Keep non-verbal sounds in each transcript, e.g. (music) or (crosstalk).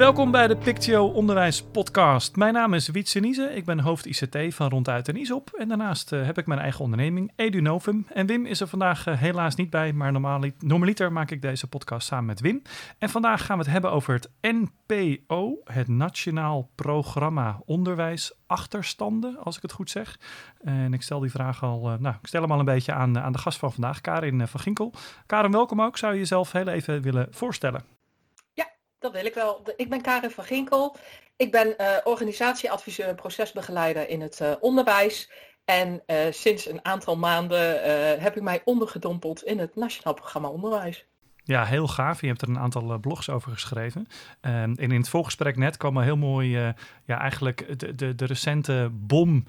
Welkom bij de Pictio Onderwijs Podcast. Mijn naam is Wietse Niese, ik ben hoofd ICT van Ronduit en ISOP. En daarnaast uh, heb ik mijn eigen onderneming, EduNovum. En Wim is er vandaag uh, helaas niet bij, maar normaliter maak ik deze podcast samen met Wim. En vandaag gaan we het hebben over het NPO, het Nationaal Programma Onderwijs Achterstanden, als ik het goed zeg. En ik stel die vraag al, uh, nou, ik stel hem al een beetje aan, aan de gast van vandaag, Karin van Ginkel. Karin, welkom ook. Zou je jezelf heel even willen voorstellen? Dat wil ik wel. Ik ben Karin van Ginkel. Ik ben uh, organisatieadviseur en procesbegeleider in het uh, onderwijs. En uh, sinds een aantal maanden heb ik mij ondergedompeld in het Nationaal Programma Onderwijs. Ja, heel gaaf. Je hebt er een aantal blogs over geschreven. Um, en in het voorgesprek net kwam heel mooi, uh, ja, eigenlijk de, de, de recente bom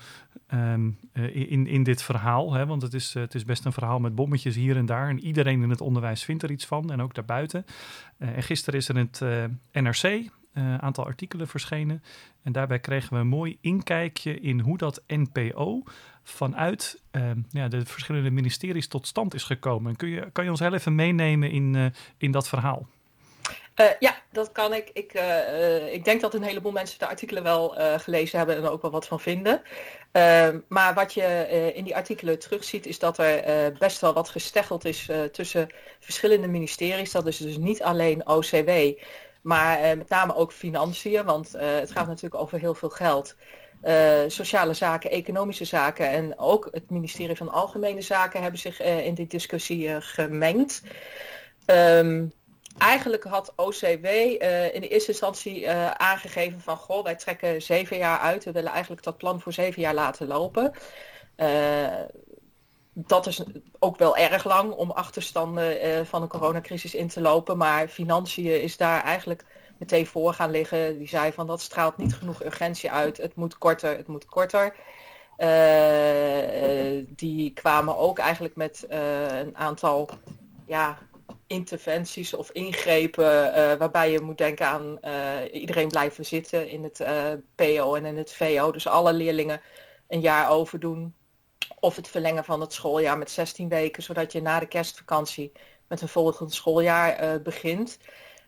um, uh, in, in dit verhaal. Hè? Want het is, het is best een verhaal met bommetjes hier en daar. En iedereen in het onderwijs vindt er iets van. En ook daarbuiten. en gisteren is er in het NRC een aantal artikelen verschenen. En daarbij kregen we een mooi inkijkje in hoe dat NPO vanuit uh, ja, de verschillende ministeries tot stand is gekomen. Kun je, kan je ons heel even meenemen in, uh, in dat verhaal? Uh, ja, dat kan ik. Ik, uh, ik denk dat een heleboel mensen de artikelen wel gelezen hebben en er ook wel wat van vinden. Ehm, maar wat je in die artikelen terugziet is dat er best wel wat gesteggeld is tussen verschillende ministeries. Dat is dus niet alleen OCW, maar met name ook financiën, want het gaat natuurlijk over heel veel geld. Uh, sociale zaken, economische zaken en ook het ministerie van Algemene Zaken hebben zich in die discussie gemengd. Um, eigenlijk had OCW in de eerste instantie aangegeven van goh, wij trekken zeven jaar uit. We willen eigenlijk dat plan voor zeven jaar laten lopen. Dat is ook wel erg lang om achterstanden van een coronacrisis in te lopen. Maar financiën is daar eigenlijk meteen voor gaan liggen. Die zei van dat straalt niet genoeg urgentie uit. Het moet korter, het moet korter. Uh, die kwamen ook eigenlijk met een aantal ja, interventies of ingrepen waarbij je moet denken aan iedereen blijven zitten in het PO en in het VO. Dus alle leerlingen een jaar overdoen. Of het verlengen van het schooljaar met 16 weken, zodat je na de kerstvakantie met een volgend schooljaar begint.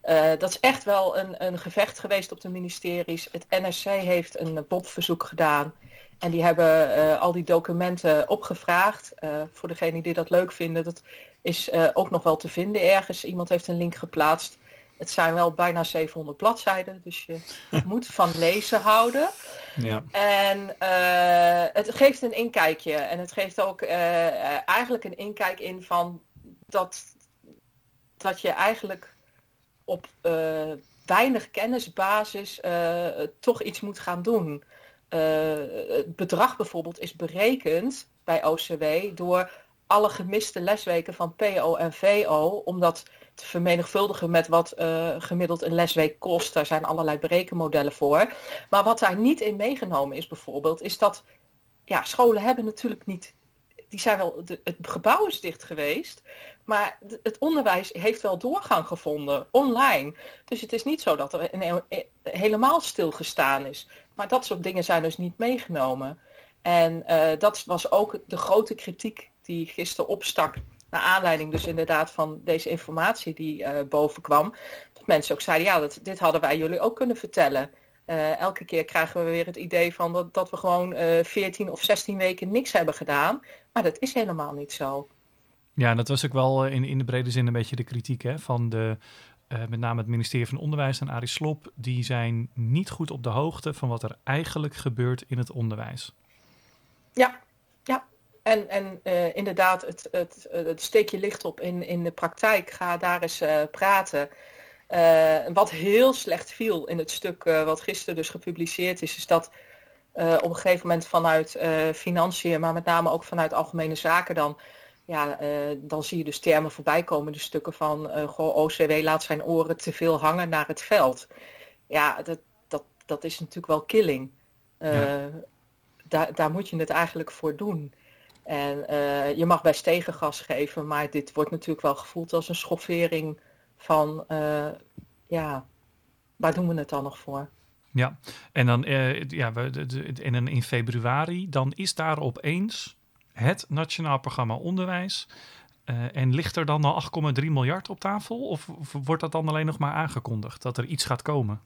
Uh, dat is echt wel een, een gevecht geweest op de ministeries. Het NRC heeft een BOP-verzoek gedaan. En die hebben uh, al die documenten opgevraagd. Voor degenen die dat leuk vinden, dat is ook nog wel te vinden ergens. Iemand heeft een link geplaatst. Het zijn wel bijna 700 bladzijden, dus je (laughs) moet van lezen houden. Ja. En het geeft een inkijkje. En het geeft ook eigenlijk een inkijk in van dat, dat je eigenlijk op uh, weinig kennisbasis toch iets moet gaan doen. Het bedrag bijvoorbeeld is berekend bij OCW door alle gemiste lesweken van PO en VO, om dat te vermenigvuldigen met wat gemiddeld een lesweek kost. Daar zijn allerlei berekenmodellen voor. Maar wat daar niet in meegenomen is bijvoorbeeld, is dat ja, scholen hebben natuurlijk niet die zijn wel, de, het gebouw is dicht geweest, maar het onderwijs heeft wel doorgang gevonden, online. Dus het is niet zo dat er een, een, helemaal stilgestaan is. Maar dat soort dingen zijn dus niet meegenomen. En uh, dat was ook de grote kritiek die gisteren opstak. Naar aanleiding dus inderdaad van deze informatie die uh, boven kwam. Dat mensen ook zeiden, ja, dat, dit hadden wij jullie ook kunnen vertellen. Uh, elke keer krijgen we weer het idee van dat, dat we gewoon uh, 14 of 16 weken niks hebben gedaan. Maar dat is helemaal niet zo. Ja, dat was ook wel in, in de brede zin een beetje de kritiek hè, van de, uh, met name het ministerie van Onderwijs en Arie Slop. Die zijn niet goed op de hoogte van wat er eigenlijk gebeurt in het onderwijs. Ja. En, en uh, inderdaad, het, het, het steekje licht op in, in de praktijk. Ga daar eens uh, praten. Uh, wat heel slecht viel in het stuk wat gisteren dus gepubliceerd is, is dat op een gegeven moment vanuit financiën, maar met name ook vanuit algemene zaken dan, ja, dan zie je dus termen voorbij komen, de stukken van, goh, OCW laat zijn oren te veel hangen naar het veld. Ja, dat, dat, dat is natuurlijk wel killing. Ja. daar, daar moet je het eigenlijk voor doen. En uh, je mag best tegengas geven, maar dit wordt natuurlijk wel gevoeld als een schoffering van, uh, ja, waar doen we het dan nog voor? Ja, en dan uh, ja, we, in, februari, dan is daar opeens het Nationaal Programma Onderwijs. En ligt er dan al 8,3 miljard op tafel? Of, wordt dat dan alleen nog maar aangekondigd dat er iets gaat komen?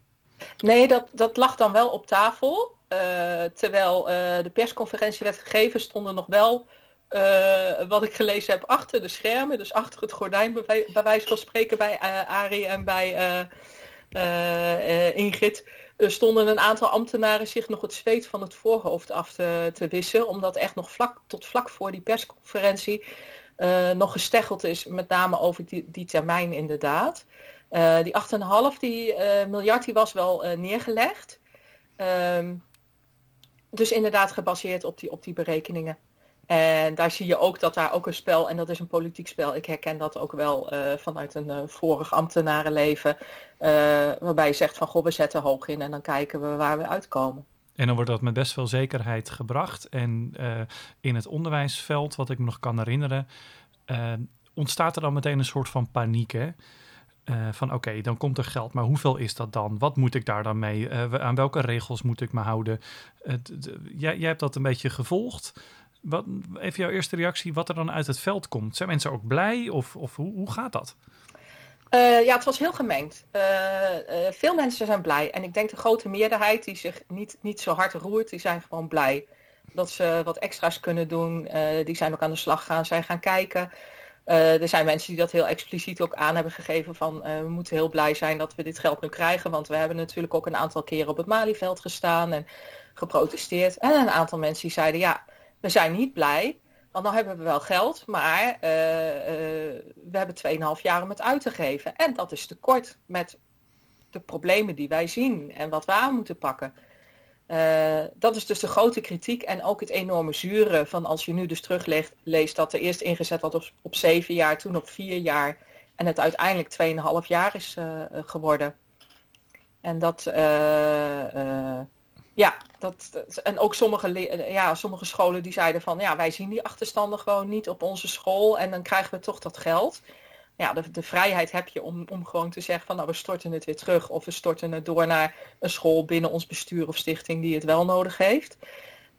Nee, dat, dat lag dan wel op tafel. Uh, terwijl uh, de persconferentie werd gegeven, stonden nog wel, wat ik gelezen heb, achter de schermen. Dus achter het gordijn, bij, bij wijze van spreken, bij Arie en bij Ingrid. stonden een aantal ambtenaren zich nog het zweet van het voorhoofd af te, te wissen. Omdat echt nog vlak, tot vlak voor die persconferentie nog gesteggeld is, met name over die, die termijn inderdaad. Uh, die 8,5 die, uh, miljard die was wel neergelegd. Um, dus inderdaad gebaseerd op die, op die berekeningen. En daar zie je ook dat daar ook een spel, en dat is een politiek spel, ik herken dat ook wel vanuit een vorig ambtenarenleven, waarbij je zegt van goh, we zetten hoog in en dan kijken we waar we uitkomen. En dan wordt dat met best veel zekerheid gebracht. En in het onderwijsveld, wat ik me nog kan herinneren, ontstaat er dan meteen een soort van paniek. Hè? Uh, van oké, dan komt er geld, maar hoeveel is dat dan? Wat moet ik daar dan mee? aan welke regels moet ik me houden? jij, jij hebt dat een beetje gevolgd. Wat, even jouw eerste reactie, wat er dan uit het veld komt. Zijn mensen ook blij of, of hoe, hoe gaat dat? Uh, ja, het was heel gemengd. Uh, uh, veel mensen zijn blij. En ik denk de grote meerderheid die zich niet, niet zo hard roert, die zijn gewoon blij. Dat ze wat extra's kunnen doen. die zijn ook aan de slag gaan, zijn gaan kijken. Er zijn mensen die dat heel expliciet ook aan hebben gegeven van we moeten heel blij zijn dat we dit geld nu krijgen. Want we hebben natuurlijk ook een aantal keren op het Malieveld gestaan en geprotesteerd. En een aantal mensen die zeiden ja, we zijn niet blij. Want dan hebben we wel geld, maar uh, we hebben 2,5 jaar om het uit te geven. En dat is tekort met de problemen die wij zien en wat we aan moeten pakken. Uh, dat is dus de grote kritiek en ook het enorme zure van als je nu dus terugleest dat er eerst ingezet wordt op, 7 jaar, toen op 4 jaar en het uiteindelijk 2,5 jaar is geworden. En dat, ja, dat, en ook sommige, ja, sommige scholen die zeiden van ja, wij zien die achterstanden gewoon niet op onze school en dan krijgen we toch dat geld. Ja, de, de vrijheid heb je om, om gewoon te zeggen van nou we storten het weer terug of we storten het door naar een school binnen ons bestuur of stichting die het wel nodig heeft.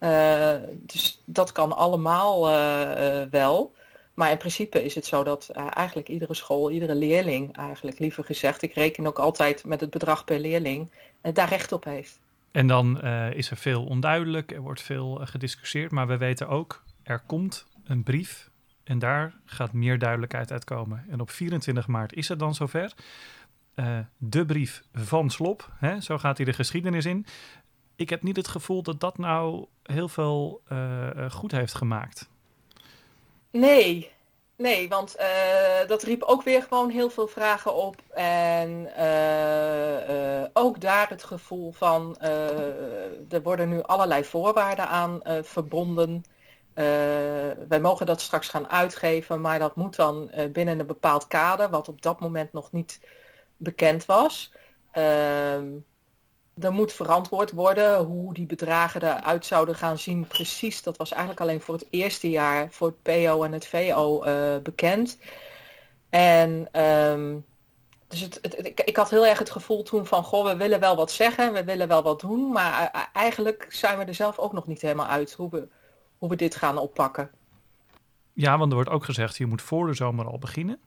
Uh, dus dat kan allemaal uh, uh, wel. Maar in principe is het zo dat eigenlijk iedere school, iedere leerling eigenlijk liever gezegd, ik reken ook altijd met het bedrag per leerling, daar recht op heeft. En dan is er veel onduidelijk, er wordt veel gediscussieerd, maar we weten ook, er komt een brief en daar gaat meer duidelijkheid uitkomen. En op 24 maart is het dan zover. Uh, de brief van Slop, hè, zo gaat hij de geschiedenis in. Ik heb niet het gevoel dat dat nou heel veel goed heeft gemaakt. Nee, Nee, want dat riep ook weer gewoon heel veel vragen op. En ook daar het gevoel van, er worden nu allerlei voorwaarden aan verbonden. Wij mogen dat straks gaan uitgeven, maar dat moet dan binnen een bepaald kader, wat op dat moment nog niet bekend was. Ehm, er moet verantwoord worden hoe die bedragen eruit zouden gaan zien precies. Dat was eigenlijk alleen voor het eerste jaar voor het PO en het VO eh, bekend. En um, dus het, ik, ik, had heel erg het gevoel toen van, goh, we willen wel wat zeggen, we willen wel wat doen, maar eigenlijk zijn we er zelf ook nog niet helemaal uit hoe we, hoe we dit gaan oppakken. Ja, want er wordt ook gezegd, je moet voor de zomer al beginnen.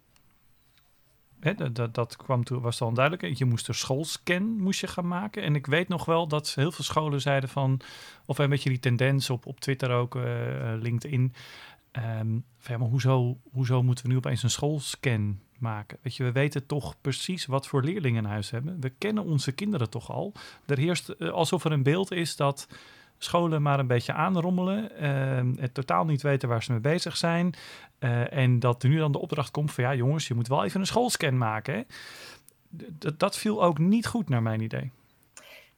Hè, dat, dat, kwam toen, was dan duidelijk. Je moest een schoolscan moest je gaan maken. En ik weet nog wel dat heel veel scholen zeiden van... of een beetje die tendens op, op Twitter ook, uh, LinkedIn... Um, van, ja, maar hoezo, hoezo moeten we nu opeens een schoolscan maken? Weet je, we weten toch precies wat voor leerlingen in huis hebben. We kennen onze kinderen toch al. Er heerst uh, alsof er een beeld is dat scholen maar een beetje aanrommelen, uh, het totaal niet weten waar ze mee bezig zijn. Uh, en dat er nu dan de opdracht komt van ja jongens, je moet wel even een schoolscan maken. Dat, dat viel ook niet goed naar mijn idee.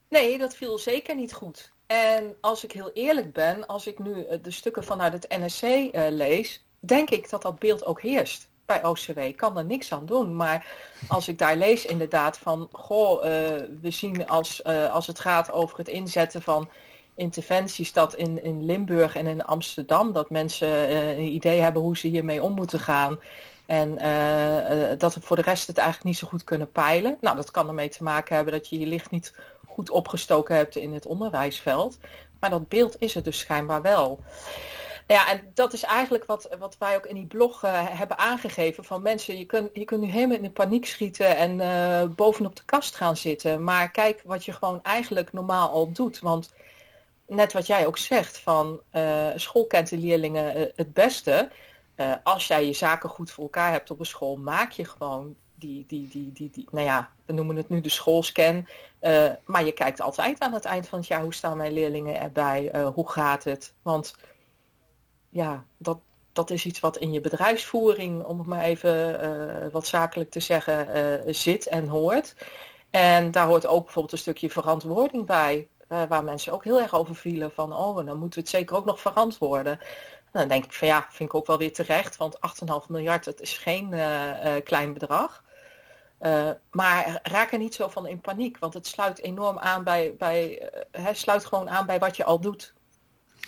Nee, dat viel zeker niet goed. En als ik heel eerlijk ben, als ik nu eh, de stukken vanuit het NSC uh, lees, denk ik dat dat beeld ook heerst bij OCW. Ik kan er niks aan doen. Maar als ik daar lees inderdaad van, goh, we zien als, als het gaat over het inzetten van interventies dat in, in Limburg en in Amsterdam dat mensen een idee hebben hoe ze hiermee om moeten gaan. En dat we voor de rest het eigenlijk niet zo goed kunnen peilen. Nou, dat kan ermee te maken hebben dat je je licht niet goed opgestoken hebt in het onderwijsveld. Maar dat beeld is er dus schijnbaar wel. Ja, en dat is eigenlijk wat, wat wij ook in die blog hebben aangegeven. Van mensen, je kunt, je kunt nu helemaal in de paniek schieten en bovenop de kast gaan zitten. Maar kijk wat je gewoon eigenlijk normaal al doet. Want net wat jij ook zegt, van uh, school kent de leerlingen het beste. als jij je zaken goed voor elkaar hebt op een school, maak je gewoon die, die, die, die, die nou ja, we noemen het nu de schoolscan. maar je kijkt altijd aan het eind van het jaar, hoe staan mijn leerlingen erbij? hoe gaat het? Want ja, dat, dat is iets wat in je bedrijfsvoering, om het maar even wat zakelijk te zeggen, zit en hoort. En daar hoort ook bijvoorbeeld een stukje verantwoording bij, waar mensen ook heel erg over vielen van, oh, dan moeten we het zeker ook nog verantwoorden. En dan denk ik van ja, vind ik ook wel weer terecht, want 8,5 miljard, dat is geen klein bedrag. maar raak er niet zo van in paniek, want het sluit enorm aan bij, bij uh, sluit gewoon aan bij wat je al doet.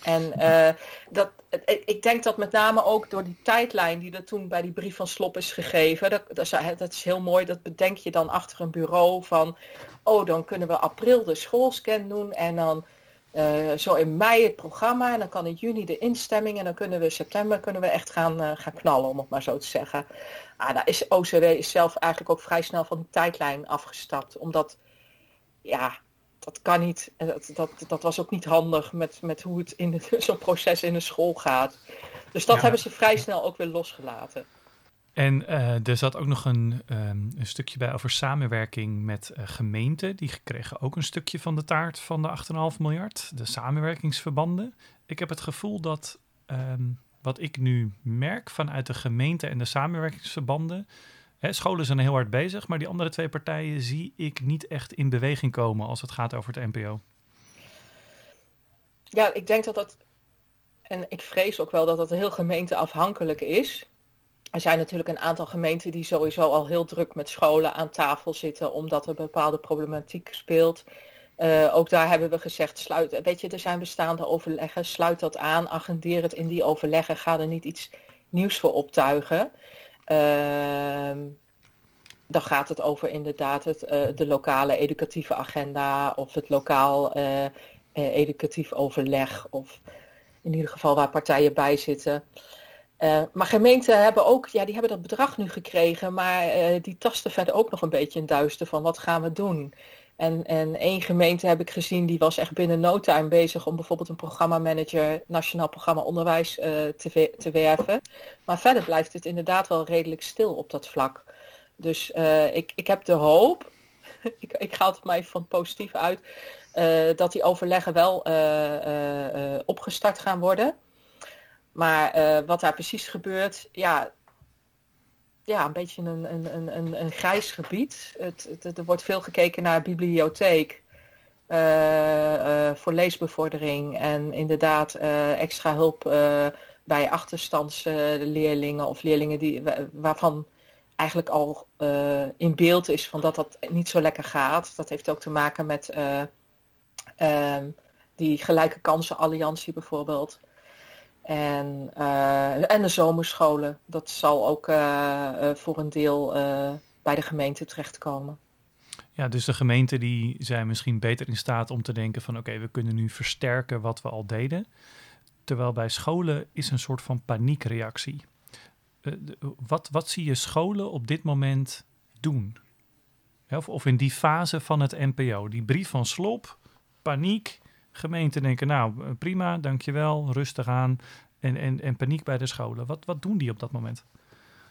En uh, dat, ik denk dat met name ook door die tijdlijn die er toen bij die brief van Slop is gegeven, dat, dat, is, is heel mooi, dat bedenk je dan achter een bureau van, oh dan kunnen we april de schoolscan doen en dan zo in mei het programma en dan kan in juni de instemming en dan kunnen we september kunnen we echt gaan, gaan knallen, om het maar zo te zeggen. Ah, daar is OCW is zelf eigenlijk ook vrij snel van die tijdlijn afgestapt, omdat ja, dat kan niet. En dat, dat, dat was ook niet handig met, met hoe het in (laughs) zo'n proces in een school gaat. Dus dat hebben ze vrij snel ook weer losgelaten. En uh, er zat ook nog een, um, een, stukje bij over samenwerking met uh, gemeenten. Die kregen ook een stukje van de taart van de 8,5 miljard. De samenwerkingsverbanden. Ik heb het gevoel dat um, wat ik nu merk vanuit de gemeente en de samenwerkingsverbanden scholen zijn heel hard bezig, maar die andere twee partijen zie ik niet echt in beweging komen als het gaat over het NPO. Ja, ik denk dat dat, en ik vrees ook wel dat dat heel gemeenteafhankelijk is. Er zijn natuurlijk een aantal gemeenten die sowieso al heel druk met scholen aan tafel zitten, omdat er bepaalde problematiek speelt. Uh, ook daar hebben we gezegd, sluit, weet je, er zijn bestaande overleggen, sluit dat aan, agendeer het in die overleggen, ga er niet iets nieuws voor optuigen. Ehm, dan gaat het over inderdaad het, uh, de lokale educatieve agenda of het lokaal uh, educatief overleg of in ieder geval waar partijen bij zitten. Maar gemeenten hebben ook, ja, die hebben dat bedrag nu gekregen, maar die tasten verder ook nog een beetje in duister van wat gaan we doen. En, en één gemeente heb ik gezien, die was echt binnen no time bezig om bijvoorbeeld een programmamanager, Nationaal Programma Onderwijs, uh, te, te werven. Maar verder blijft het inderdaad wel redelijk stil op dat vlak. Dus uh, ik, ik heb de hoop, (laughs) ik, ik ga het maar even van positief uit, uh, dat die overleggen wel opgestart gaan worden. Maar wat daar precies gebeurt, ja, ja, een beetje een, een, een, een grijs gebied. Het, het, er wordt veel gekeken naar bibliotheek. Uh, uh, voor leesbevordering en inderdaad uh, extra hulp bij achterstandsleerlingen of leerlingen die, waarvan eigenlijk al in beeld is van dat dat niet zo lekker gaat. Dat heeft ook te maken met ehm, die gelijke kansen alliantie bijvoorbeeld. En, uh, en de zomerscholen, dat zal ook uh, voor een deel bij de gemeente terechtkomen. Ja, dus de gemeenten die zijn misschien beter in staat om te denken van oké, we kunnen nu versterken wat we al deden. Terwijl bij scholen is een soort van paniekreactie. wat, wat zie je scholen op dit moment doen? Of, of in die fase van het NPO, die brief van slop, paniek, gemeenten denken, nou eh, prima, dankjewel, rustig aan en, en, en paniek bij de scholen. Wat, wat doen die op dat moment?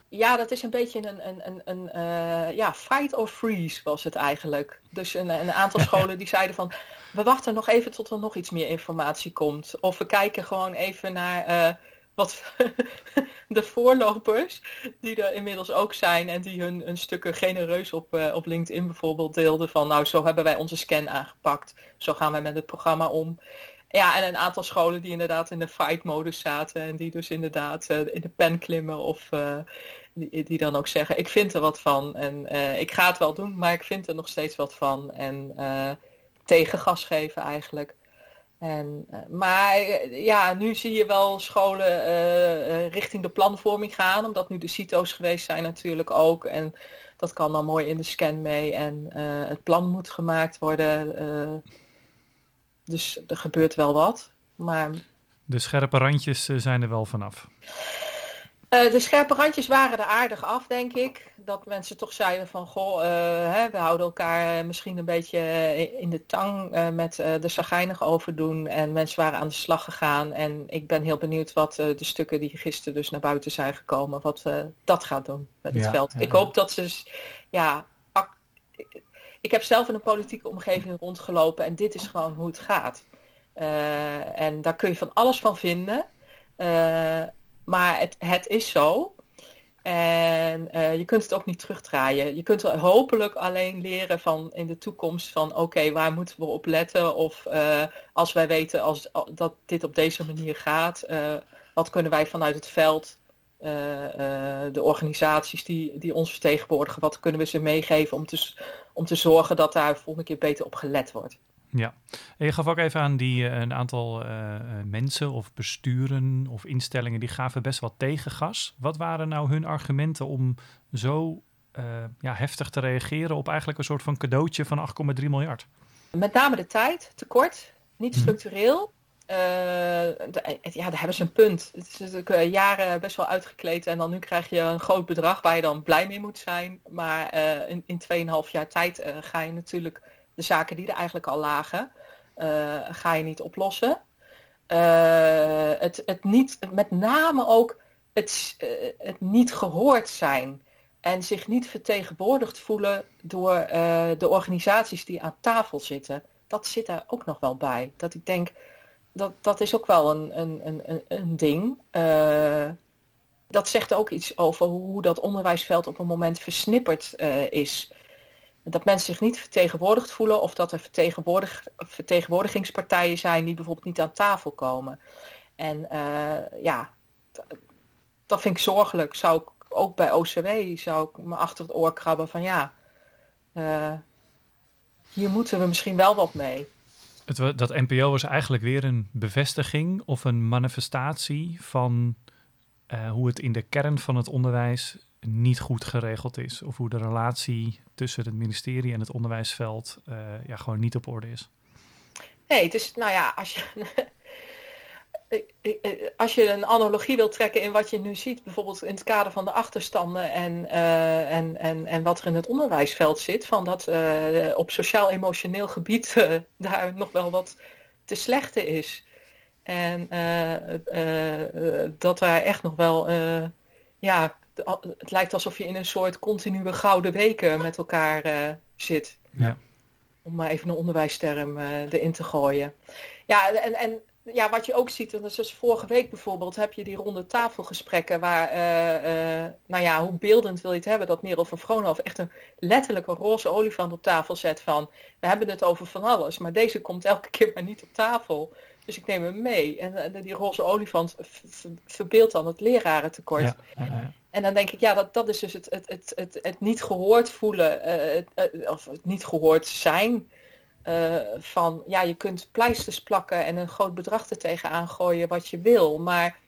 Ja, dat is een beetje een, een, een, een uh, ja, fight or freeze was het eigenlijk. Dus een, een aantal (laughs) scholen die zeiden van, we wachten nog even tot er nog iets meer informatie komt. Of we kijken gewoon even naar uh, wat (laughs) de voorlopers, die er inmiddels ook zijn en die hun, hun stukken genereus op, uh, op LinkedIn bijvoorbeeld deelden van nou zo hebben wij onze scan aangepakt, zo gaan wij met het programma om. Ja, en een aantal scholen die inderdaad in de fight-modus zaten en die dus inderdaad uh, in de pen klimmen of uh, die, die, dan ook zeggen ik vind er wat van en ik ga het wel doen, maar ik vind er nog steeds wat van en tegengas geven eigenlijk. En, maar ja, nu zie je wel scholen richting de planvorming gaan, omdat nu de CITO's geweest zijn natuurlijk ook. En dat kan dan mooi in de scan mee en het plan moet gemaakt worden. dus er gebeurt wel wat. Maar... De scherpe randjes zijn er wel vanaf. Uh, de scherpe randjes waren er aardig af, denk ik. Dat mensen toch zeiden van, goh, uh, hè, we houden elkaar misschien een beetje in de tang uh, met de sagijnig overdoen. En mensen waren aan de slag gegaan. En ik ben heel benieuwd wat de stukken die gisteren dus naar buiten zijn gekomen, wat dat gaat doen met het veld. Ik hoop dat ze, ja, ik heb zelf in een politieke omgeving rondgelopen en dit is gewoon hoe het gaat. en daar kun je van alles van vinden. Maar het, het is zo. En uh, je kunt het ook niet terugdraaien. Je kunt er hopelijk alleen leren van in de toekomst van oké, waar moeten we op letten? Of uh, als wij weten als, dat dit op deze manier gaat, uh, wat kunnen wij vanuit het veld, de organisaties die, die ons vertegenwoordigen, wat kunnen we ze meegeven om te, om te zorgen dat daar volgende keer beter op gelet wordt? Ja, en je gaf ook even aan die uh, een aantal uh, mensen of besturen of instellingen die gaven best wat tegengas. Wat waren nou hun argumenten om zo uh, ja, heftig te reageren op eigenlijk een soort van cadeautje van 8,3 miljard? Met name de tijd, tekort, niet mhm. structureel. De, ja, daar hebben ze een punt. Het is natuurlijk jaren best wel uitgekleed en dan nu krijg je een groot bedrag waar je dan blij mee moet zijn. Maar in, in 2,5 jaar tijd ga je natuurlijk de zaken die er eigenlijk al lagen, uh, ga je niet oplossen. Uh, het, het niet, met name ook het, uh, het niet gehoord zijn en zich niet vertegenwoordigd voelen door de organisaties die aan tafel zitten. Dat zit daar ook nog wel bij. Dat ik denk, dat, dat is ook wel een, een, een, een ding. dat zegt ook iets over hoe dat onderwijsveld op een moment versnipperd is dat mensen zich niet vertegenwoordigd voelen of dat er vertegenwoordig, vertegenwoordigingspartijen zijn die bijvoorbeeld niet aan tafel komen. En uh, ja, dat vind ik zorgelijk. Zou ik ook bij OCW zou ik me achter het oor krabben van ja, uh, hier moeten we misschien wel wat mee. Het, dat NPO was eigenlijk weer een bevestiging of een manifestatie van uh, hoe het in de kern van het onderwijs niet goed geregeld is. Of hoe de relatie tussen het ministerie en het onderwijsveld uh, ja, gewoon niet op orde is. Nee, is, nou ja, als je, (laughs) als je een analogie wil trekken in wat je nu ziet, bijvoorbeeld in het kader van de achterstanden en, uh, en, en, en wat er in het onderwijsveld zit, van dat uh, op sociaal-emotioneel gebied (laughs) daar nog wel wat te slechte is. En dat daar echt nog wel ja, het lijkt alsof je in een soort continue gouden weken met elkaar uh, zit. Ja. Om maar even een onderwijsterm uh, erin te gooien. Ja, en, en ja, wat je ook ziet, en dat is vorige week bijvoorbeeld, heb je die ronde tafelgesprekken waar, uh, nou ja, hoe beeldend wil je het hebben, dat Merel van Vroonhoven echt een letterlijke roze olifant op tafel zet van, we hebben het over van alles, maar deze komt elke keer maar niet op tafel. Dus ik neem hem mee. En die roze olifant verbeeldt dan het lerarentekort. Ja, ja, ja. En dan denk ik, ja, dat, dat is dus het, het, het, het, het niet gehoord voelen, uh, het, of het niet gehoord zijn. Van, ja, je kunt pleisters plakken en een groot bedrag er tegenaan gooien wat je wil. Maar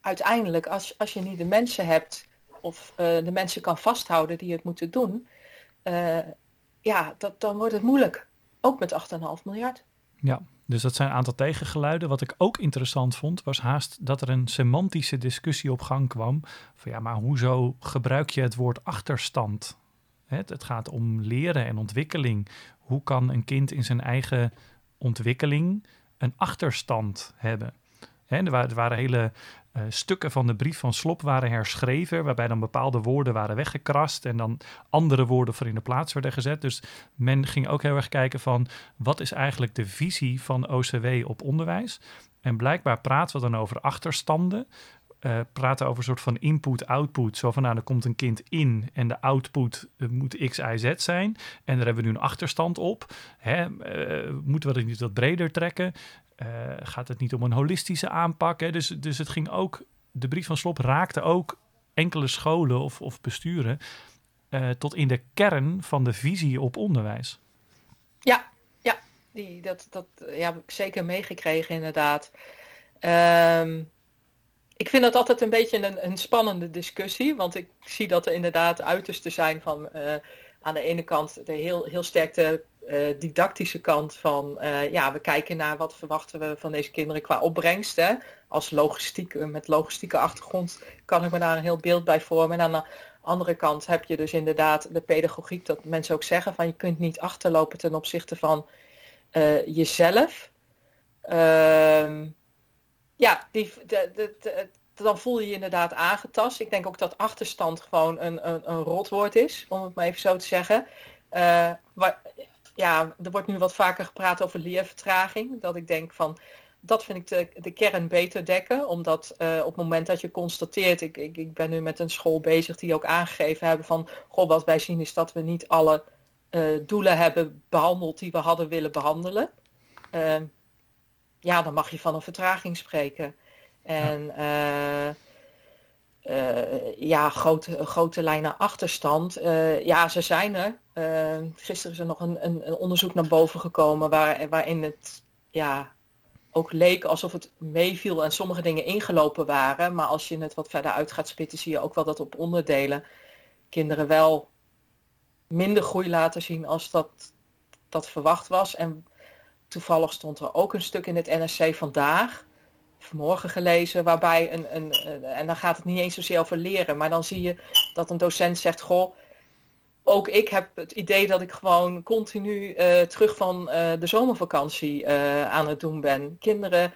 uiteindelijk, als, als je niet de mensen hebt of de mensen kan vasthouden die het moeten doen, ja, dat, dan wordt het moeilijk. Ook met 8,5 miljard. Ja, dus dat zijn een aantal tegengeluiden. Wat ik ook interessant vond, was haast dat er een semantische discussie op gang kwam. Van ja, maar hoezo gebruik je het woord achterstand? Het, het gaat om leren en ontwikkeling. Hoe kan een kind in zijn eigen ontwikkeling een achterstand hebben? waren, er waren hele uh, stukken van de brief van Slop waren herschreven, waarbij dan bepaalde woorden waren weggekrast en dan andere woorden voor in de plaats werden gezet. Dus men ging ook heel erg kijken van wat is eigenlijk de visie van OCW op onderwijs. En blijkbaar praten we dan over achterstanden. Uh, praten over een soort van input-output. Zo van, nou, er komt een kind in en de output uh, moet x, y, z zijn. En daar hebben we nu een achterstand op. Hè, moeten we dat niet wat breder trekken? Uh, gaat het niet om een holistische aanpak. Hè? Dus, dus het ging ook, de brief van Slop raakte ook enkele scholen of, of besturen uh, tot in de kern van de visie op onderwijs. Ja, ja, die, dat, dat ja, heb ik zeker meegekregen inderdaad. Ehm, ik vind dat altijd een beetje een, een, spannende discussie, want ik zie dat er inderdaad uitersten zijn van aan de ene kant de heel, heel sterk didactische kant van, uh, ja, we kijken naar wat verwachten we van deze kinderen qua opbrengst. Hè? Als logistiek, met logistieke achtergrond kan ik me daar een heel beeld bij vormen. En aan de andere kant heb je dus inderdaad de pedagogiek, dat mensen ook zeggen van je kunt niet achterlopen ten opzichte van uh, jezelf. Uh, ja, die, de, de, de, dan voel je je inderdaad aangetast. Ik denk ook dat achterstand gewoon een, een, een rotwoord is, om het maar even zo te zeggen. Uh, waar, ja, er wordt nu wat vaker gepraat over leervertraging. Dat ik denk van, dat vind ik de, de kern beter dekken. Omdat uh, op het moment dat je constateert, ik, ik, ik ben nu met een school bezig die ook aangegeven hebben van, goh, wat wij zien is dat we niet alle uh, doelen hebben behandeld die we hadden willen behandelen. Uh, ja, dan mag je van een vertraging spreken. En ja, ja grote, grote lijnen achterstand. ja, ze zijn er. Gisteren is er nog een, een, een, onderzoek naar boven gekomen waar, waarin het ja, ook leek alsof het meeviel en sommige dingen ingelopen waren. Maar als je het wat verder uit gaat spitten, zie je ook wel dat op onderdelen kinderen wel minder groei laten zien als dat, dat verwacht was. En toevallig stond er ook een stuk in het NSC vandaag, vanmorgen gelezen, waarbij een, een, en dan gaat het niet eens zozeer over leren, maar dan zie je dat een docent zegt, goh, ook ik heb het idee dat ik gewoon continu uh, terug van uh, de zomervakantie uh, aan het doen ben. Kinderen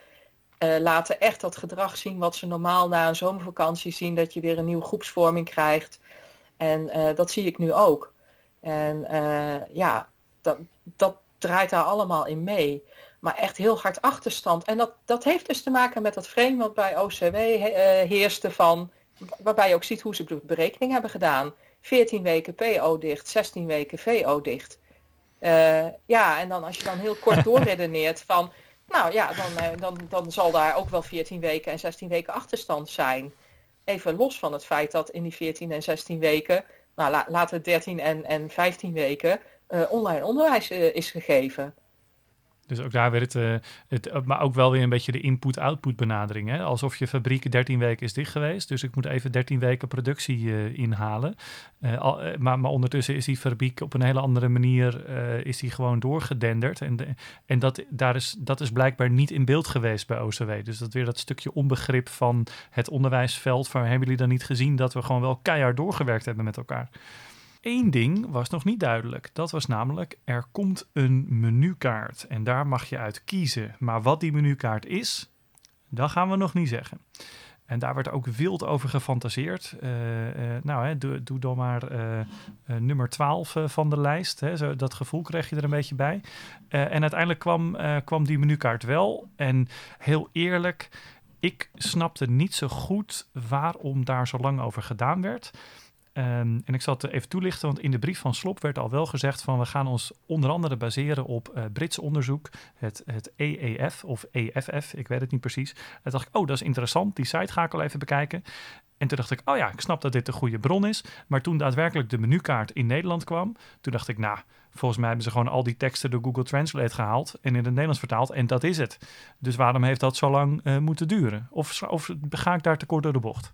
laten echt dat gedrag zien wat ze normaal na een zomervakantie zien, dat je weer een nieuwe groepsvorming krijgt. En dat zie ik nu ook. En ja, dat, dat draait daar allemaal in mee. Maar echt heel hard achterstand. En dat, dat heeft dus te maken met dat frame wat bij OCW heerste van, waarbij je ook ziet hoe ze berekening hebben gedaan 14 weken PO dicht, 16 weken VO dicht. Uh, ja, en dan als je dan heel kort (laughs) doorredeneert van, nou ja, dan, uh, dan, dan zal daar ook wel 14 weken en 16 weken achterstand zijn. Even los van het feit dat in die 14 en 16 weken, nou la, laten we 13 en, en 15 weken, uh, online onderwijs is gegeven. Dus ook daar werd het, uh, het, maar ook wel weer een beetje de input-output benadering. Hè? Alsof je fabriek 13 weken is dicht geweest, dus ik moet even 13 weken productie uh, inhalen. Al, maar, maar ondertussen is die fabriek op een hele andere manier is die gewoon doorgedenderd. En, en dat, daar is, dat is blijkbaar niet in beeld geweest bij OCW. Dus dat weer dat stukje onbegrip van het onderwijsveld. Van hebben jullie dan niet gezien dat we gewoon wel keihard doorgewerkt hebben met elkaar? Eén ding was nog niet duidelijk. Dat was namelijk, er komt een menukaart en daar mag je uit kiezen. Maar wat die menukaart is, dat gaan we nog niet zeggen. En daar werd ook wild over gefantaseerd. Uh, uh, nou, hè, doe, doe, dan maar uh, nummer 12 van de lijst. Hè. Zo, dat gevoel kreeg je er een beetje bij. en uiteindelijk kwam, kwam die menukaart wel. En heel eerlijk, ik snapte niet zo goed waarom daar zo lang over gedaan werd. Um, en ik zal het even toelichten, want in de brief van Slop werd al wel gezegd van we gaan ons onder andere baseren op uh, Brits onderzoek, het, het EEF of EFF, ik weet het niet precies. En dacht ik, oh dat is interessant, die site ga ik al even bekijken. En toen dacht ik, oh ja, ik snap dat dit een goede bron is. Maar toen daadwerkelijk de menukaart in Nederland kwam, toen dacht ik, nou, volgens mij hebben ze gewoon al die teksten door Google Translate gehaald en in het Nederlands vertaald en dat is het. Dus waarom heeft dat zo lang uh, moeten duren? Of, of ga ik daar tekort door de bocht?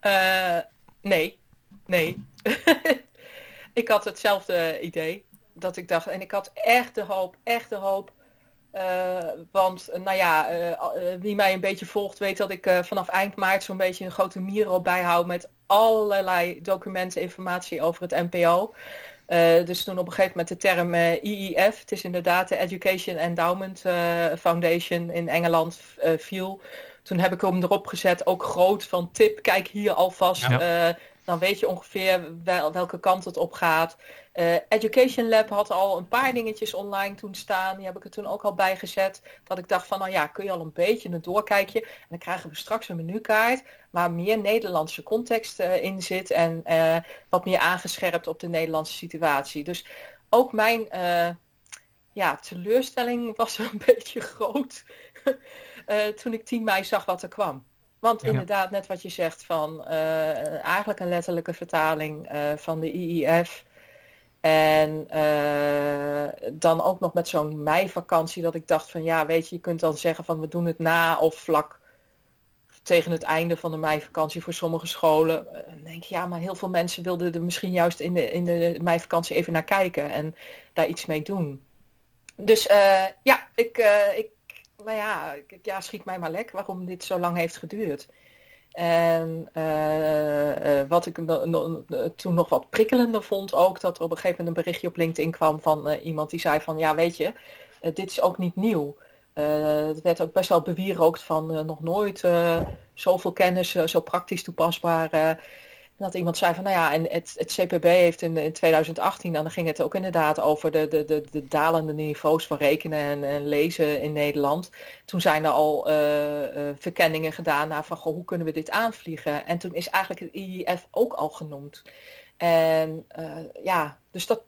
Uh, nee, Nee. (laughs) ik had hetzelfde idee. Dat ik dacht, en ik had echt de hoop, echt de hoop. Uh, want, nou ja, uh, wie mij een beetje volgt weet dat ik uh, vanaf eind maart zo'n beetje een grote miro bijhoud met allerlei documenten, informatie over het NPO. dus toen op een gegeven moment de term IIF, het is inderdaad de Education Endowment Foundation in Engeland, viel. Toen heb ik hem erop gezet, ook groot van tip, kijk hier alvast. Ja. Dan weet je ongeveer wel, welke kant het op gaat. Uh, Education Lab had al een paar dingetjes online toen staan. Die heb ik er toen ook al bij gezet. Dat ik dacht van, nou ja, kun je al een beetje een doorkijkje. En dan krijgen we straks een menukaart waar meer Nederlandse context uh, in zit. En uh, wat meer aangescherpt op de Nederlandse situatie. Dus ook mijn ja, teleurstelling was (laughs) een beetje groot. (laughs) toen ik 10 mei zag wat er kwam. Want inderdaad, net wat je zegt van uh, eigenlijk een letterlijke vertaling uh, van de IIF. En uh, dan ook nog met zo'n meivakantie dat ik dacht van ja, weet je, je kunt dan zeggen van we doen het na of vlak tegen het einde van de meivakantie voor sommige scholen. Dan denk je ja, maar heel veel mensen wilden er misschien juist in de, in de meivakantie even naar kijken en daar iets mee doen. Dus ja, ik, ik, nou ja, ja, schiet mij maar lek waarom dit zo lang heeft geduurd. En uh, uh, wat ik toen nog wat prikkelender vond ook, dat er op een gegeven moment een berichtje op LinkedIn kwam van iemand die zei van, ja weet je, dit is ook niet nieuw. het werd ook best wel bewierookt van nog nooit zoveel kennis, zo praktisch toepasbaar dat iemand zei van, nou ja, en het, het CPB heeft in, in 2018, dan ging het ook inderdaad over de, de, de, de dalende niveaus van rekenen en, en, lezen in Nederland. Toen zijn er al uh, uh, verkenningen gedaan naar van, goh, hoe kunnen we dit aanvliegen? En toen is eigenlijk het IIF ook al genoemd. En uh, ja, dus dat,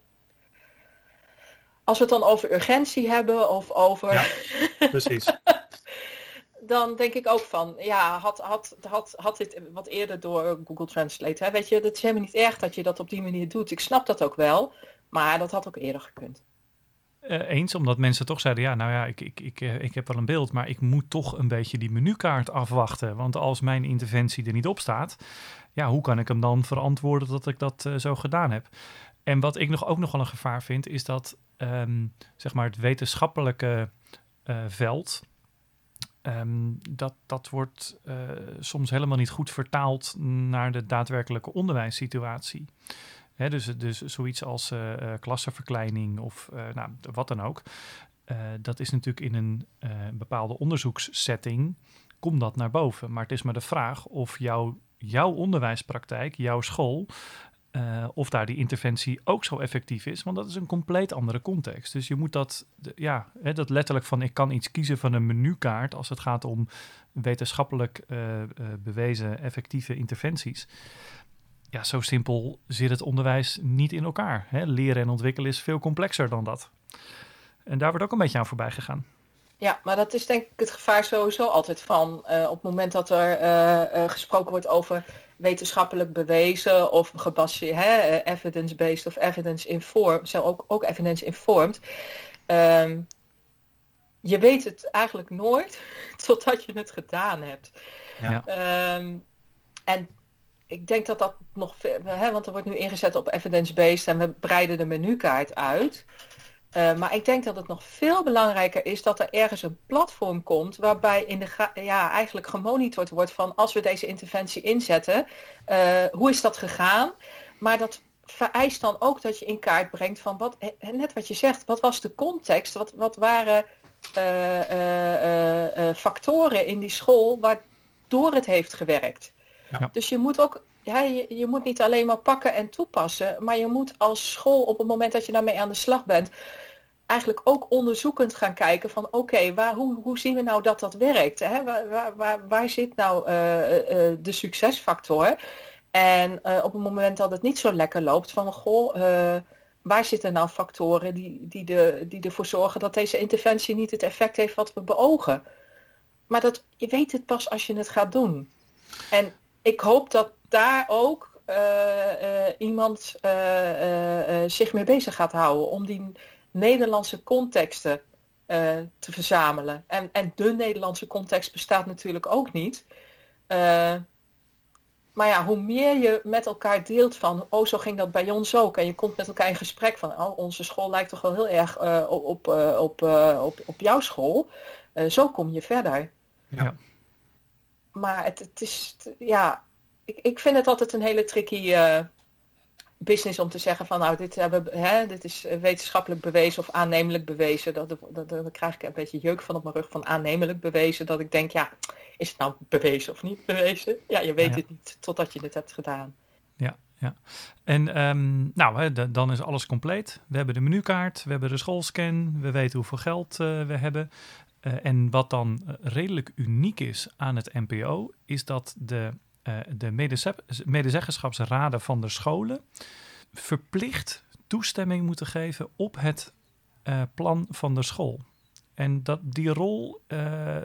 als we het dan over urgentie hebben of over... Ja, precies. (laughs) dan denk ik ook van, ja, had, had, had, had dit wat eerder door Google Translate. Hè? Weet je, dat is helemaal niet erg dat je dat op die manier doet. Ik snap dat ook wel, maar dat had ook eerder gekund. Uh, eens, omdat mensen toch zeiden, ja, nou ja, ik, ik, ik, ik heb wel een beeld, maar ik moet toch een beetje die menukaart afwachten. Want als mijn interventie er niet op staat, ja, hoe kan ik hem dan verantwoorden dat ik dat uh, zo gedaan heb? En wat ik nog ook nogal een gevaar vind, is dat um, zeg maar het wetenschappelijke veld, Um, dat, dat wordt uh, soms helemaal niet goed vertaald naar de daadwerkelijke onderwijssituatie. Hè, dus, dus zoiets als uh, uh, klassenverkleining of nou, wat dan ook. dat is natuurlijk in een bepaalde onderzoekssetting, komt dat naar boven. Maar het is maar de vraag of jouw, jouw onderwijspraktijk, jouw school, uh, of daar die interventie ook zo effectief is. Want dat is een compleet andere context. Dus je moet dat, ja, hè, dat letterlijk van ik kan iets kiezen van een menukaart als het gaat om wetenschappelijk uh, uh, bewezen effectieve interventies. Ja, zo simpel zit het onderwijs niet in elkaar. Hè? Leren en ontwikkelen is veel complexer dan dat. En daar wordt ook een beetje aan voorbij gegaan. Ja, maar dat is denk ik het gevaar sowieso altijd van. op het moment dat er gesproken wordt over wetenschappelijk bewezen of gebaseerd, evidence-based of evidence-informed, zo ook, ook evidence-informed. Um, je weet het eigenlijk nooit (laughs) totdat je het gedaan hebt. Ja. Um, en ik denk dat dat nog veel, hè, want er wordt nu ingezet op evidence-based en we breiden de menukaart uit. Uh, maar ik denk dat het nog veel belangrijker is dat er ergens een platform komt waarbij in de ja, eigenlijk gemonitord wordt van als we deze interventie inzetten, uh, hoe is dat gegaan? Maar dat vereist dan ook dat je in kaart brengt van wat, net wat je zegt, wat was de context? Wat, wat waren uh, factoren in die school waardoor het heeft gewerkt? Ja. Dus je moet ook ja, je, moet niet alleen maar pakken en toepassen, maar je moet als school op het moment dat je daarmee aan de slag bent, eigenlijk ook onderzoekend gaan kijken van oké, hoe, hoe zien we nou dat dat werkt? Hè? Waar, waar, waar, zit nou uh, uh, de succesfactor? En op het moment dat het niet zo lekker loopt, van goh, waar zitten nou factoren die, die, de, die ervoor zorgen dat deze interventie niet het effect heeft wat we beogen? Maar dat, je weet het pas als je het gaat doen. En ik hoop dat daar ook iemand zich mee bezig gaat houden om die Nederlandse contexten uh, te verzamelen. En, en de Nederlandse context bestaat natuurlijk ook niet. Uh, maar ja, hoe meer je met elkaar deelt van, oh zo ging dat bij ons ook. En je komt met elkaar in gesprek van, oh onze school lijkt toch wel heel erg uh, op, op, op, op jouw school. zo kom je verder. Ja. Maar het, het is, ja, ik, ik vind het altijd een hele tricky business om te zeggen van nou dit, hebben, hè, dit is wetenschappelijk bewezen of aannemelijk bewezen. Dat, dat, dat, krijg ik een beetje jeuk van op mijn rug van aannemelijk bewezen. Dat ik denk ja, is het nou bewezen of niet bewezen? Ja, je weet het niet totdat je het hebt gedaan. Ja, ja. En um, nou, hè, dan is alles compleet. We hebben de menukaart, we hebben de schoolscan, we weten hoeveel geld uh, we hebben. Uh, en wat dan redelijk uniek is aan het NPO, is dat de de medezeggenschapsraden van de scholen verplicht toestemming moeten geven op het uh, plan van de school. En dat, die rol uh,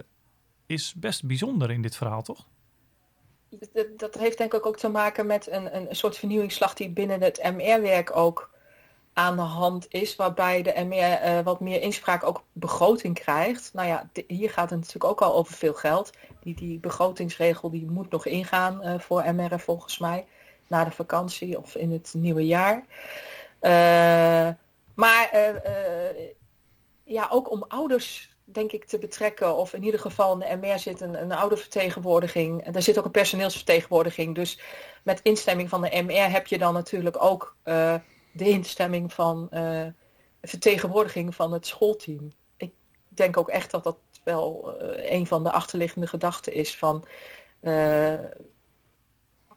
is best bijzonder in dit verhaal, toch? Dat heeft denk ik ook te maken met een, een soort vernieuwingsslag die binnen het MR-werk ook aan de hand is, waarbij de MR wat meer inspraak ook begroting krijgt. Nou ja, hier gaat het natuurlijk ook al over veel geld. Die, die begrotingsregel die moet nog ingaan voor MR volgens mij, na de vakantie of in het nieuwe jaar. maar ja, ook om ouders denk ik, te betrekken. Of in ieder geval in de MR zit een, een oudervertegenwoordiging. En daar zit ook een personeelsvertegenwoordiging. Dus met instemming van de MR heb je dan natuurlijk ook de instemming van uh, vertegenwoordiging van het schoolteam. Ik denk ook echt dat dat wel uh, een van de achterliggende gedachten is van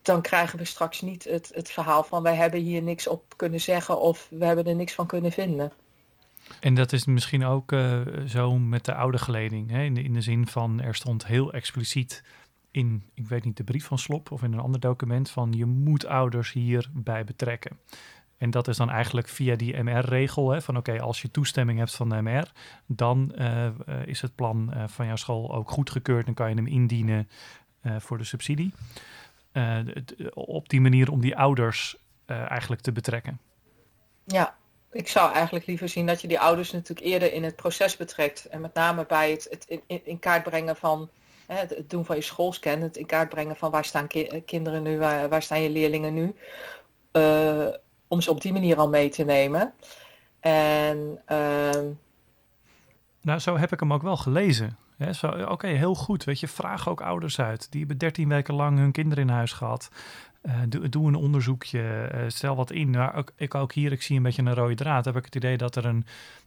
dan krijgen we straks niet het, het verhaal van wij hebben hier niks op kunnen zeggen of we hebben er niks van kunnen vinden. En dat is misschien ook zo met de oude geleding. Hè? In, de, in de zin van er stond heel expliciet in, ik weet niet, de brief van Slop of in een ander document van je moet ouders hierbij betrekken. En dat is dan eigenlijk via die MR-regel van oké, als je toestemming hebt van de MR, dan uh, is het plan uh, van jouw school ook goedgekeurd en kan je hem indienen voor de subsidie. op die manier om die ouders eigenlijk te betrekken. Ja, ik zou eigenlijk liever zien dat je die ouders natuurlijk eerder in het proces betrekt. En met name bij het, het in, in, kaart brengen van hè, het, doen van je schoolscan. Het in kaart brengen van waar staan ki kinderen nu, waar, staan je leerlingen nu. Om ze op die manier al mee te nemen. En, uh... Nou, zo heb ik hem ook wel gelezen. Oké, heel goed. Weet je, vraag ook ouders uit. Die hebben dertien weken lang hun kinderen in huis gehad. Uh, doe, een onderzoekje, uh, stel wat in. Maar ook, ik ook hier, ik zie een beetje een rode draad. Heb ik het idee dat er een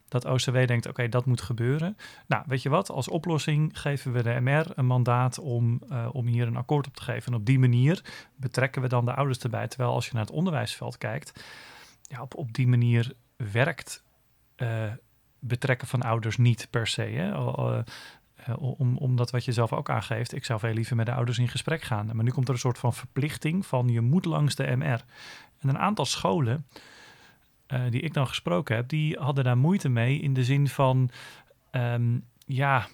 dat OCW denkt, oké, dat moet gebeuren. Nou, weet je wat? Als oplossing geven we de MR een mandaat om, uh, om hier een akkoord op te geven. En op die manier betrekken we dan de ouders erbij. Terwijl als je naar het onderwijsveld kijkt, ja, op, op die manier werkt betrekken van ouders niet per se. Hè? Om, omdat wat je zelf ook aangeeft, ik zou veel liever met de ouders in gesprek gaan. Maar nu komt er een soort van verplichting van je moet langs de MR. En een aantal scholen uh, die ik dan gesproken heb, die hadden daar moeite mee in de zin van, um, ja,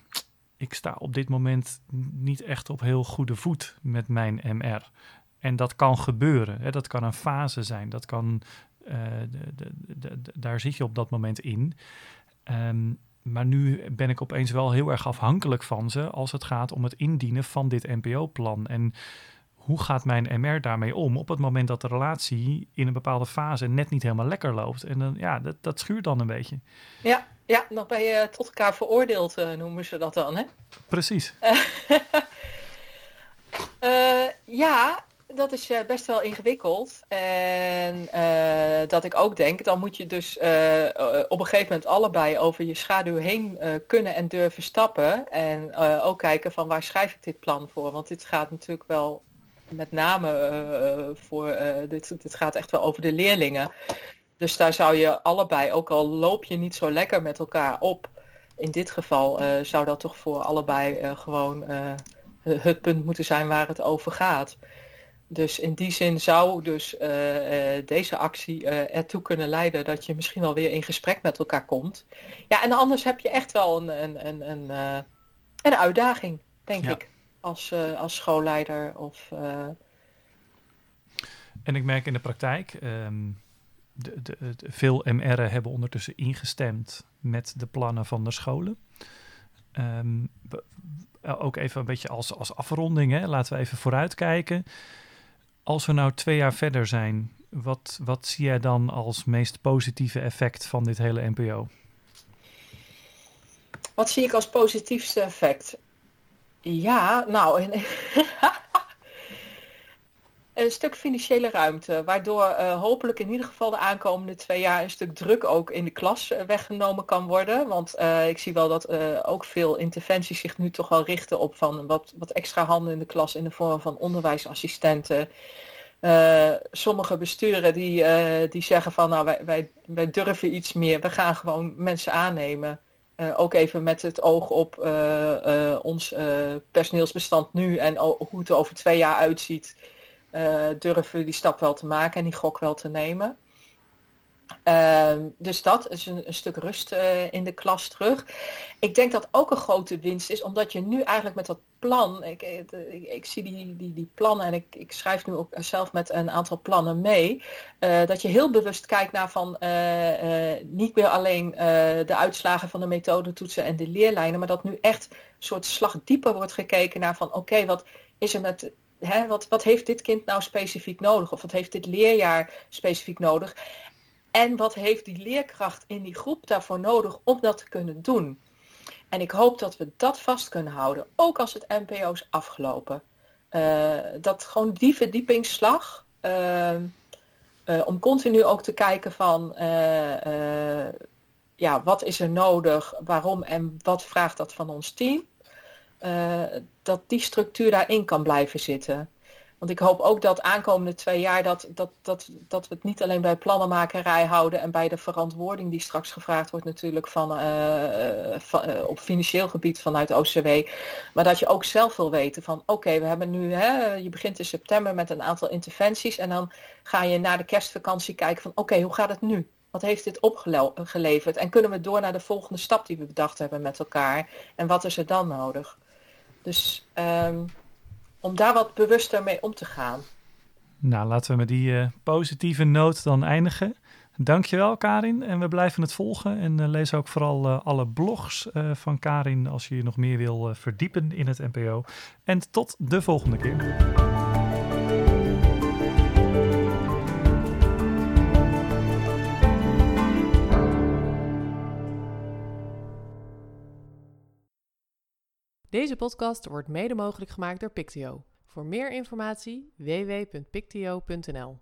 ik sta op dit moment niet echt op heel goede voet met mijn MR. En dat kan gebeuren. Hè? Dat kan een fase zijn. Dat kan, uh, de, de, de, daar zit je op dat moment in. Um, maar nu ben ik opeens wel heel erg afhankelijk van ze als het gaat om het indienen van dit NPO-plan. En hoe gaat mijn MR daarmee om op het moment dat de relatie in een bepaalde fase net niet helemaal lekker loopt? En dan, ja, dat, dat schuurt dan een beetje. Ja, ja, dan ben je tot elkaar veroordeeld, uh, noemen ze dat dan, hè? Precies. uh, (laughs) ja, dat is eh, best wel ingewikkeld. En uh, dat ik ook denk, dan moet je dus uh, op een gegeven moment allebei over je schaduw heen kunnen en durven stappen. En ook kijken van waar schrijf ik dit plan voor. Want dit gaat natuurlijk wel met name voor, dit, dit gaat echt wel over de leerlingen. Dus daar zou je allebei, ook al loop je niet zo lekker met elkaar op, in dit geval zou dat toch voor allebei gewoon het punt moeten zijn waar het over gaat. Dus in die zin zou dus uh, uh, deze actie uh, ertoe kunnen leiden dat je misschien alweer in gesprek met elkaar komt. Ja, en anders heb je echt wel een, een, een, een, een uitdaging, denk ja. ik, als, als schoolleider. Of, En ik merk in de praktijk, um, de, de, de, veel MR'en hebben ondertussen ingestemd met de plannen van de scholen. Um, ook even een beetje als, als afronding, hè. laten we even vooruitkijken. Als we nou twee jaar verder zijn, wat, wat zie jij dan als meest positieve effect van dit hele NPO? Wat zie ik als positiefste effect? Ja, nou, (laughs) een stuk financiële ruimte, waardoor uh, hopelijk in ieder geval de aankomende twee jaar een stuk druk ook in de klas uh, weggenomen kan worden. Want uh, ik zie wel dat ook veel interventies zich nu toch wel richten op van wat, wat extra handen in de klas in de vorm van onderwijsassistenten. sommige besturen die, die zeggen van nou wij, wij, wij durven iets meer, we gaan gewoon mensen aannemen. ook even met het oog op ons personeelsbestand nu en hoe het er over twee jaar uitziet uh, durven die stap wel te maken en die gok wel te nemen. Ehm, dus dat is een, stuk rust uh, in de klas terug. Ik denk dat ook een grote winst is, omdat je nu eigenlijk met dat plan, ik, ik, zie die, die, plannen en ik, ik schrijf nu ook zelf met een aantal plannen mee, uh, dat je heel bewust kijkt naar van niet meer alleen de uitslagen van de methodetoetsen en de leerlijnen, maar dat nu echt een soort slag dieper wordt gekeken naar van oké, wat is er met Hè, wat, wat, heeft dit kind nou specifiek nodig? Of wat heeft dit leerjaar specifiek nodig? En wat heeft die leerkracht in die groep daarvoor nodig om dat te kunnen doen? En ik hoop dat we dat vast kunnen houden, ook als het NPO is afgelopen. Uh, dat gewoon die verdiepingsslag, uh, uh, om continu ook te kijken van, ja, wat is er nodig, waarom en wat vraagt dat van ons team, dat die structuur daarin kan blijven zitten. Want ik hoop ook dat aankomende twee jaar dat, dat, dat, dat we het niet alleen bij plannenmakerij houden en bij de verantwoording die straks gevraagd wordt natuurlijk van, van uh, op financieel gebied vanuit OCW. Maar dat je ook zelf wil weten van oké, we hebben nu, hè, je begint in september met een aantal interventies en dan ga je na de kerstvakantie kijken van oké, hoe gaat het nu? Wat heeft dit opgeleverd? En kunnen we door naar de volgende stap die we bedacht hebben met elkaar? En wat is er dan nodig? Dus um, om daar wat bewuster mee om te gaan. Nou, laten we met die uh, positieve noot dan eindigen. Dankjewel Karin en we blijven het volgen en uh, lees ook vooral uh, alle blogs van Karin als je je nog meer wil verdiepen in het NPO. En tot de volgende keer. Deze podcast wordt mede mogelijk gemaakt door Pictio. Voor meer informatie www.pictio.nl